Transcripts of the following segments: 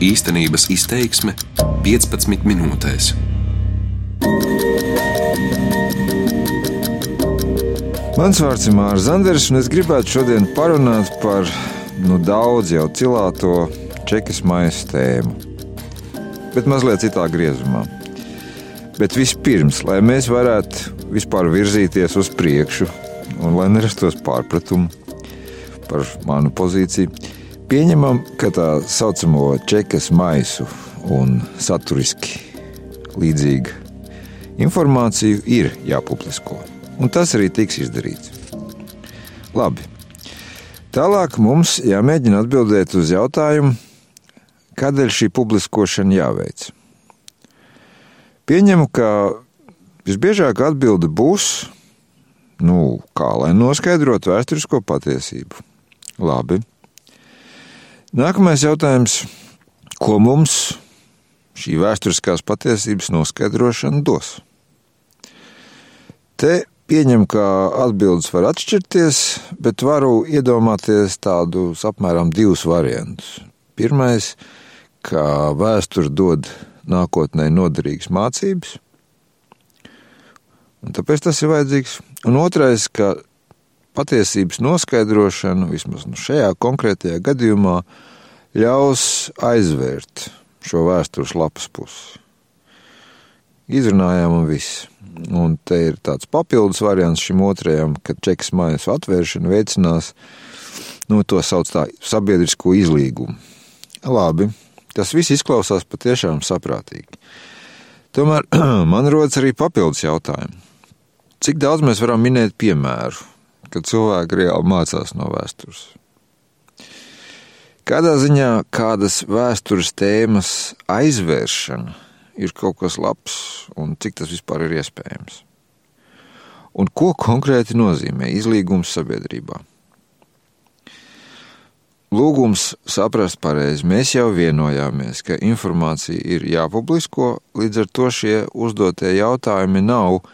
Īstenības izteiksme 15 minūtēs. Mans vārds ir Mārcis Zanders, un es gribētu šodien parunāt par nu, daudz jau cilāto čekas maisa tēmu. Bet mazliet citā griezumā. Bet vispirms, lai mēs varētu vispār virzīties uz priekšu, un lai nerastos pārpratumu par manu pozīciju, Pieņemam, ka tā saucamo čekas maisu un saturiski līdzīga informācija ir jāpublisko, un tas arī tiks izdarīts. Labi. Tālāk mums jāmēģina atbildēt uz jautājumu, kādēļ šī publiskošana jāveic. Pieņemu, ka visbiežāk atbilde būs, nu, kā lai noskaidrotu vēsturisko patiesību. Labi. Nākamais jautājums. Ko mums šī vēsturiskās patiesības noskaidrošana dos? Te pieņem, ka atbildes var atšķirties, bet varu iedomāties tādus apmēram divus variantus. Pirmais, ka vēsture dod nākotnē noderīgas mācības, un tāpēc tas ir vajadzīgs. Un otrais, ka patiesības noskaidrošana, vismaz nu šajā konkrētajā gadījumā, ļaus aizvērt šo vēstures lapas pusi. Izrunājām un viss. Un te ir tāds papildus variants šim otrajam, ka čekas mājas atvēršana veicinās, nu, to sauc tā sabiedrisko izlīgumu. Labi, tas viss izklausās patiešām saprātīgi. Tomēr man rodas arī papildus jautājumi. Cik daudz mēs varam minēt piemēru, kad cilvēki reāli mācās no vēstures? Kādā ziņā kādas vēstures tēmas aizvēršana ir kaut kas labs un cik tas vispār ir iespējams? Un ko konkrēti nozīmē izlīgums sabiedrībā? Lūgums saprast pareizi. Mēs jau vienojāmies, ka informācija ir jāpublisko, līdz ar to šie uzdotie jautājumi nav,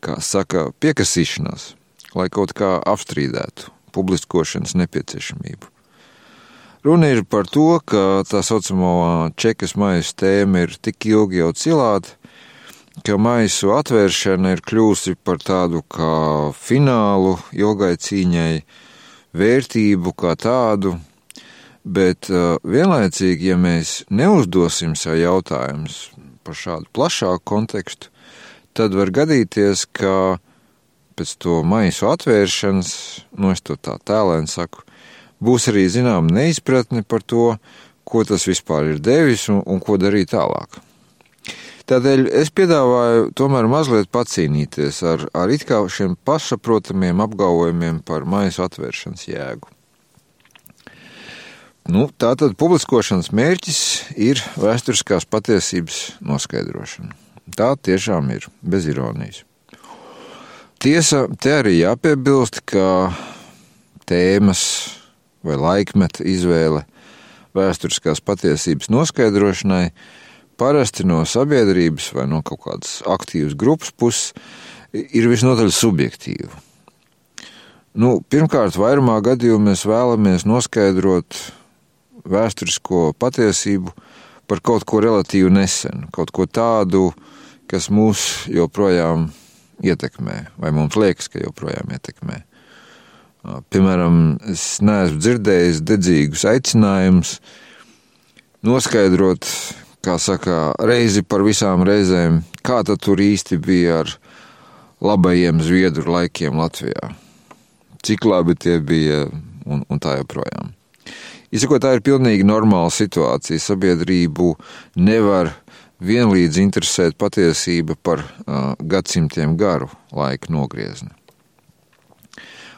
kā saka, piekasīšanās, lai kaut kā apstrīdētu publiskošanas nepieciešamību. Runa ir par to, ka tā saucamā čekas maisa tēma ir tik ilgi jau cilāta, ka maisu atvēršana ir kļūsi par tādu kā finālu ilgai cīņai, vērtību kā tādu, bet uh, vienlaicīgi, ja mēs neuzdosim sev jautājumus par šādu plašāku kontekstu, tad var gadīties, ka pēc to maisu atvēršanas, no es to tā tēlēni saku, būs arī zināma neizpratne par to, ko tas vispār ir devis un, un ko darīt tālāk. Tādēļ es piedāvāju tomēr mazliet pacīnīties ar, ar it kā šiem pašsaprotamiem apgalvojumiem par maisu atvēršanas jēgu. Nu, tātad publiskošanas mērķis ir vēsturiskās patiesības noskaidrošana. Tā tiešām ir, bez ironijas. Tiesa, te arī jāpiebilst, ka tēmas vai laikmeta izvēle vēsturiskās patiesības noskaidrošanai parasti no sabiedrības vai no kaut kādas aktīvas grupas puses ir visnotaļ subjektīva. Nu, pirmkārt, vairumā gadījumā mēs vēlamies noskaidrot vēsturisko patiesību par kaut ko relatīvi nesenu, kaut ko tādu, kas mūs joprojām ietekmē, vai mums liekas, ka joprojām ietekmē. Piemēram, es neesmu dzirdējis dedzīgus aicinājumus noskaidrot, kā saka, reizi par visām reizēm, kā tad tur īsti bija ar labajiem zviedru laikiem Latvijā. Cik labi tie bija un, un tā joprojām. Izsakot, tā ir pilnīgi normāla situācija. Sabiedrību nevar vienlīdz interesēt patiesība par uh, gadsimtiem garu laika nogriezni.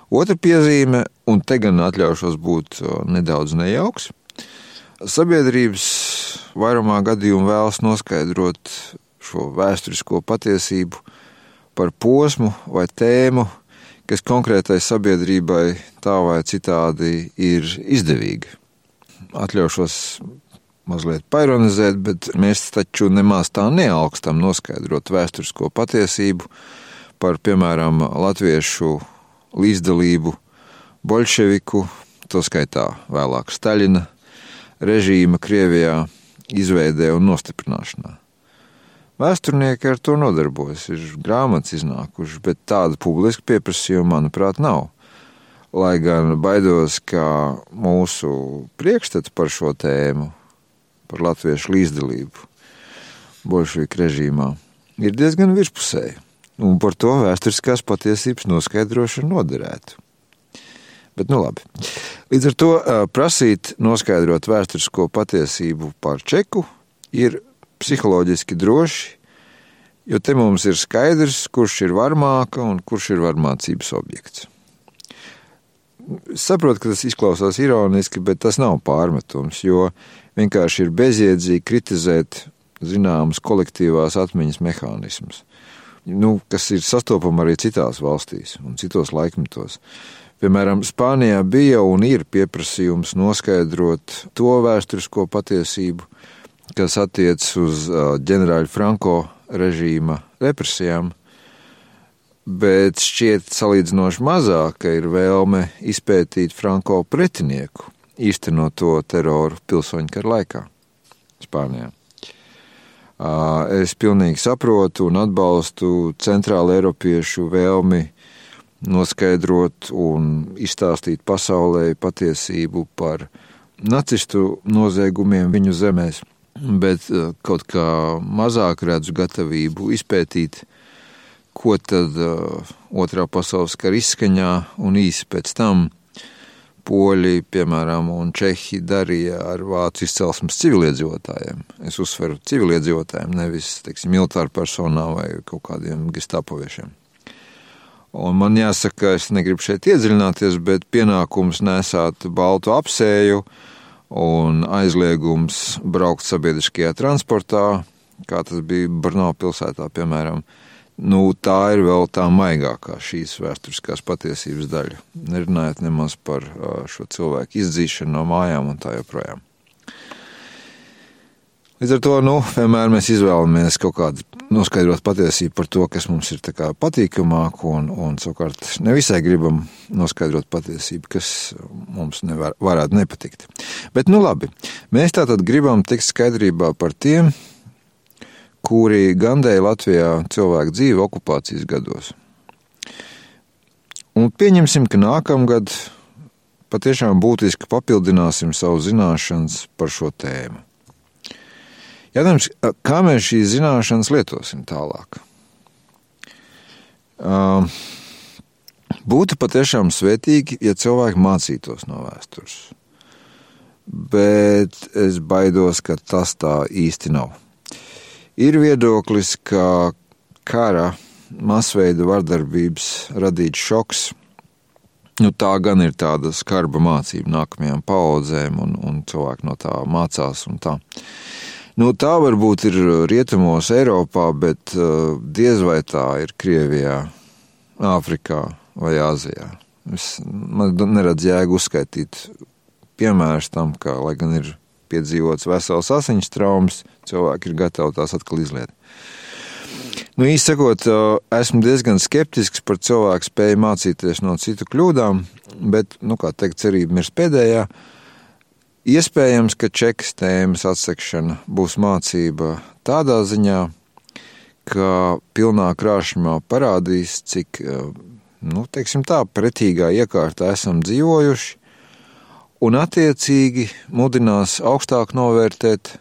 Otra piezīme, un te gan atļaušos būt nedaudz nejauks. Sabiedrības vairumā gadījumu vēlas noskaidrot šo vēsturisko patiesību par posmu vai tēmu, kas konkrētai sabiedrībai tā vai citādi ir izdevīga. Atļaušos mazliet paironizēt, bet mēs taču nemaz tā neaugstam noskaidrot vēsturisko patiesību par, piemēram, latviešu līdzdalību bolševiku, to skaitā vēlāk Staļina režīma Krievijā izveidē un nostiprināšanā. Vēsturnieki ar to nodarbojas, ir grāmatas iznākušas, bet tāda publiska pieprasījuma, manuprāt, nav. Lai gan baidos, ka mūsu priekšstats par šo tēmu, par latviešu līdzdalību bolševiku režīmā, ir diezgan virspusēji, un par to vēsturiskās patiesības noskaidrošanu noderētu. Bet, nu labi. Līdz ar to prasīt noskaidrot vēsturisko patiesību par čeku ir psiholoģiski droši, jo te mums ir skaidrs, kurš ir varmāka un kurš ir varmācības objekts. Saprotu, ka tas izklausās ironiski, bet tas nav pārmetums, jo vienkārši ir bezjēdzīgi kritizēt zināmas kolektīvās atmiņas mehānismus, nu, kas ir sastopami arī citās valstīs un citos laikmetos. Piemēram, Spānijā bija un ir pieprasījums noskaidrot to vēsturisko patiesību, kas attiecas uz ģenerāļa Franko režīma represijām, bet šķiet salīdzinoši mazāk, ka ir vēlme izpētīt Franko pretinieku īstenot to teroru pilsoņu kara laikā Spānijā. Es pilnīgi saprotu un atbalstu centrāla eiropiešu vēlmi noskaidrot un izstāstīt pasaulē patiesību par nacistu noziegumiem viņu zemēs bet kaut kā mazāk redzu gatavību izpētīt, ko tad uh, otrā pasaules kara izskaņā un īsi pēc tam poļi, piemēram, un čehi darīja ar vācu izcelsmes civiliedzīvotājiem. Es uzsveru civiliedzīvotājiem, nevis, teiksim, militāru personām vai kaut kādiem gestapoviešiem. Un man jāsaka, es negribu šeit iedziļināties, bet pienākums nesāt baltu apsēju, uh, un aizliegums braukt sabiedriskajā transportā, kā tas bija Brno pilsētā, piemēram. Nu, tā ir vēl tā maigākā šīs vēsturiskās patiesības daļa. Nerunājot nemaz par šo cilvēku izdzīšanu no mājām un tā joprojām. Līdz ar to nu, vienmēr mēs izvēlamies kaut kādu noskaidrot patiesību par to, kas mums ir patīkamāk, un, un savukārt nevisai gribam noskaidrot patiesību, kas mums nevar, varētu nepatikt. Bet, nu labi, mēs tātad gribam tikt skaidrībā par tiem, kuri gandēja Latvijā cilvēku dzīvi okupācijas gados. Un pieņemsim, ka nākamgad patiešām būtiski papildināsim savu zināšanas par šo tēmu. Jautājums, kā mēs šīs zināšanas lietosim tālāk? Būtu patiešām svētīgi, ja cilvēki mācītos no vēstures. Bet es baidos, ka tas tā īsti nav. Ir viedoklis, ka kara masveida vardarbības radīts šoks, nu, tā gan ir tāda skarba mācība nākamajām paudzēm, un, un cilvēki no tā mācās. Tā. Nu, tā varbūt ir rietumos Eiropā, bet uh, diez vai tā ir Krievijā, Āfrikā vai Āzijā. Es neredzu jēgu uzskaitīt piemērus tam, ka, lai gan ir piedzīvots vesels asiņas traumas, cilvēki ir gatavi tās atkal izliet. Nu, īsi sakot, esmu diezgan skeptisks par cilvēku spēju mācīties no citu kļūdām, bet, nu, kā teikt, cerība ir pēdējā. Iespējams, ka čekas tēmas atsekšana būs mācība tādā ziņā, ka pilnā krāšņumā parādīs, cik, nu, teiksim tā, pretīgā iekārtā esam dzīvojuši, un attiecīgi mudinās augstāk novērtēt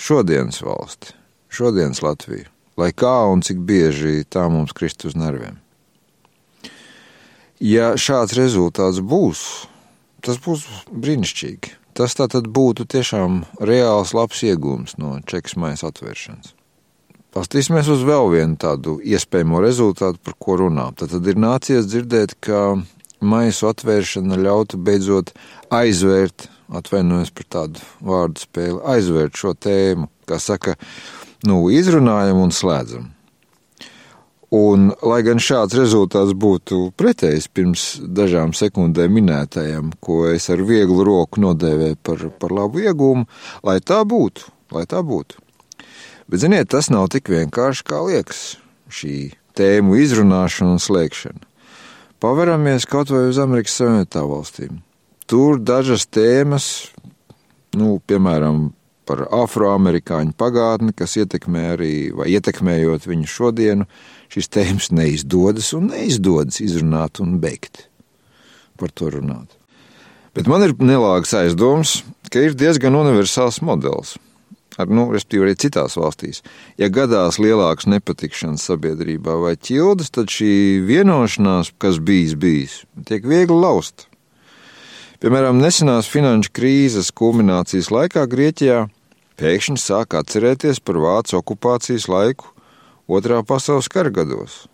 šodienas valsti, šodienas Latviju, lai kā un cik bieži tā mums krist uz nerviem. Ja šāds rezultāts būs, tas būs brīnišķīgi. Tas tātad būtu tiešām reāls labs iegūms no čekas maisa atvēršanas. Pastīsimies uz vēl vienu tādu iespējamo rezultātu, par ko runā. Tad ir nācies dzirdēt, ka maisu atvēršana ļautu beidzot aizvērt, atvainojos par tādu vārdu spēli, aizvērt šo tēmu, kā saka, nu, izrunājam un slēdzam. Un, lai gan šāds rezultāts būtu pretējs pirms dažām sekundēm minētajam, ko es ar vieglu roku nodēvēju par, par labu iegūmu, lai tā būtu, lai tā būtu. Bet, ziniet, tas nav tik vienkārši, kā liekas, šī tēmu izrunāšana un slēgšana. Paveramies kaut vai uz Amerikas Savienotām valstīm. Tur dažas tēmas, nu, piemēram, par afroamerikāņu pagātni, kas ietekmē arī, vai ietekmējot viņu šodienu, šīs tēmas neizdodas un neizdodas izrunāt un beigt par to runāt. Bet man ir nelāgas aizdoms, ka ir diezgan universāls modelis. Ar, nu, respektīvi, arī citās valstīs. Ja gadās lielākas nepatikšanas sabiedrībā vai ķildes, tad šī vienošanās, kas bijis, bijis, tiek viegli lausta. Piemēram, nesenās finanšu krīzes kulminācijas laikā Grieķijā pēkšņi sāk atcerēties par vācu okupācijas laiku Otrā pasaules kara gados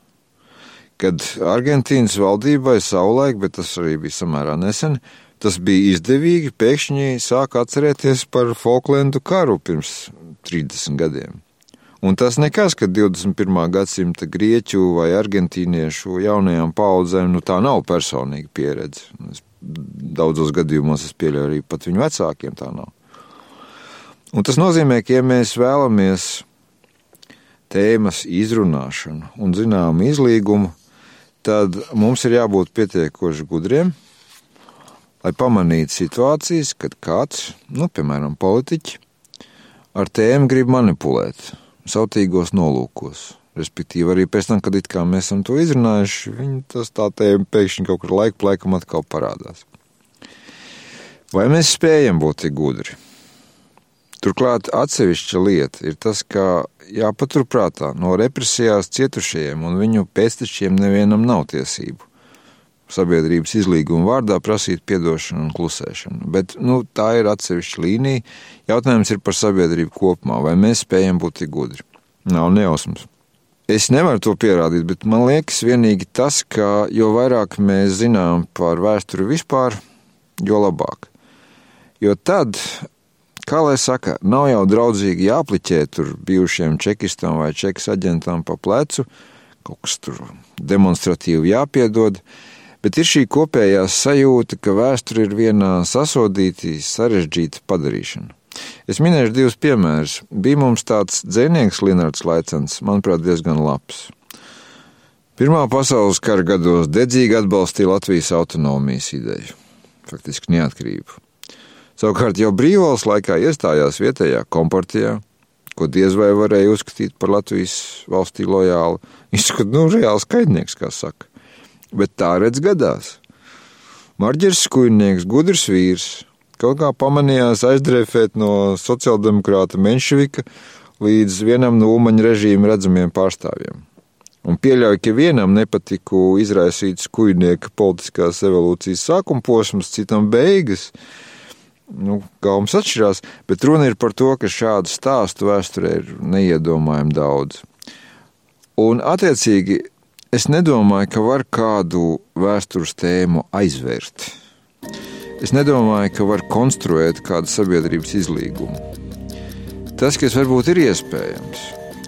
kad Argentīnas valdībai savulaik, bet tas arī bija samērā nesen, tas bija izdevīgi pēkšņi sāk atcerēties par Falklendu karu pirms 30 gadiem. Un tas nekas, ka 21. gadsimta grieķu vai argentīniešu jaunajām paudzēm nu, tā nav personīga pieredze. Es daudzos gadījumos es pieļauju arī pat viņu vecākiem tā nav. Un tas nozīmē, ka ja mēs vēlamies tēmas izrunāšanu un zināmu izlīgumu, tad mums ir jābūt pietiekoši gudriem, lai pamanītu situācijas, kad kāds, nu, piemēram, politiķi, ar tēmu grib manipulēt sautīgos nolūkos. Respektīvi, arī pēc tam, kad mēs esam to izrunājuši, viņi tas tā tēma pēkšņi kaut kur laiku pa laikam atkal parādās. Vai mēs spējam būt tik gudri? Turklāt atsevišķa lieta ir tas, ka jāpaturprātā no represijās cietušajiem un viņu pēctečiem nevienam nav tiesību sabiedrības izlīguma vārdā prasīt atdošanu un klusēšanu. Bet nu, tā ir atsevišķa līnija. Jautājums ir par sabiedrību kopumā, vai mēs spējam būt tik gudri. Nav nejausmas. Es nevaru to pierādīt, bet man liekas vienīgi tas, ka jo vairāk mēs zinām par vēsturi vispār, jo labāk. Jo tad, kā lai saka, nav jau draudzīgi jāpliķē tur bijušiem čekistam vai čekas aģentam pa plecu, kaut kas tur demonstratīvi jāpiedod, bet ir šī kopējā sajūta, ka vēsture ir vienā sasodītā, sarežģīta padarīšana. Es minēšu divus piemērus. Bija mums tāds dzinieks, Linnards Laicens, manuprāt, diezgan labs. Pirmā pasaules kara gados dedzīgi atbalstīja Latvijas autonomijas ideju, faktiski neatkarību. Savukārt jau brīvvalsts laikā iestājās vietējā kompartijā, ko diez vai varēja uzskatīt par Latvijas valstī lojālu. Viņš ir nu, reāls kaidnieks, kā saka bet tā redz gadās. Marģers Skujnieks, gudrs vīrs, kaut kā pamanījās aizdrēfēt no sociāldemokrāta Menšvika līdz vienam no Umaņa režīma redzamiem pārstāvjiem. Un pieļauj, ka vienam nepatiku izraisīt skujnieka politiskās evolūcijas sākuma posms, citam beigas. Nu, gaums atšķirās, bet runa ir par to, ka šādu stāstu vēsturē ir neiedomājami daudz. Un, attiecīgi, Es nedomāju, ka var kādu vēstures tēmu aizvērt. Es nedomāju, ka var konstruēt kādu sabiedrības izlīgumu. Tas, kas varbūt ir iespējams,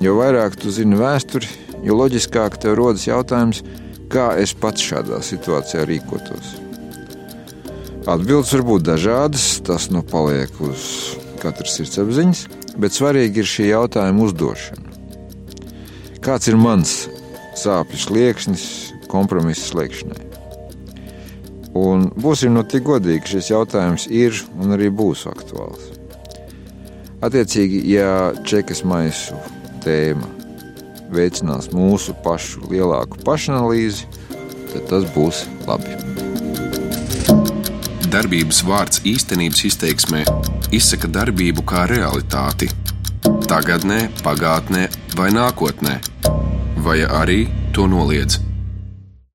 jo vairāk tu zini vēsturi, jo loģiskāk tev rodas jautājums, kā es pats šādā situācijā rīkotos. Atbildes var būt dažādas, tas nu paliek uz katras sirdsapziņas, bet svarīgi ir šī jautājuma uzdošana. Kāds ir mans sāpju slieksnis kompromisa slēgšanai. Un būsim no tik godīgi, šis jautājums ir un arī būs aktuāls. Attiecīgi, ja čekas maisu tēma veicinās mūsu pašu lielāku pašanalīzi, tad tas būs labi. Darbības vārds īstenības izteiksmē izsaka darbību kā realitāti - tagadnē, pagātnē vai nākotnē vai arī to noliedz.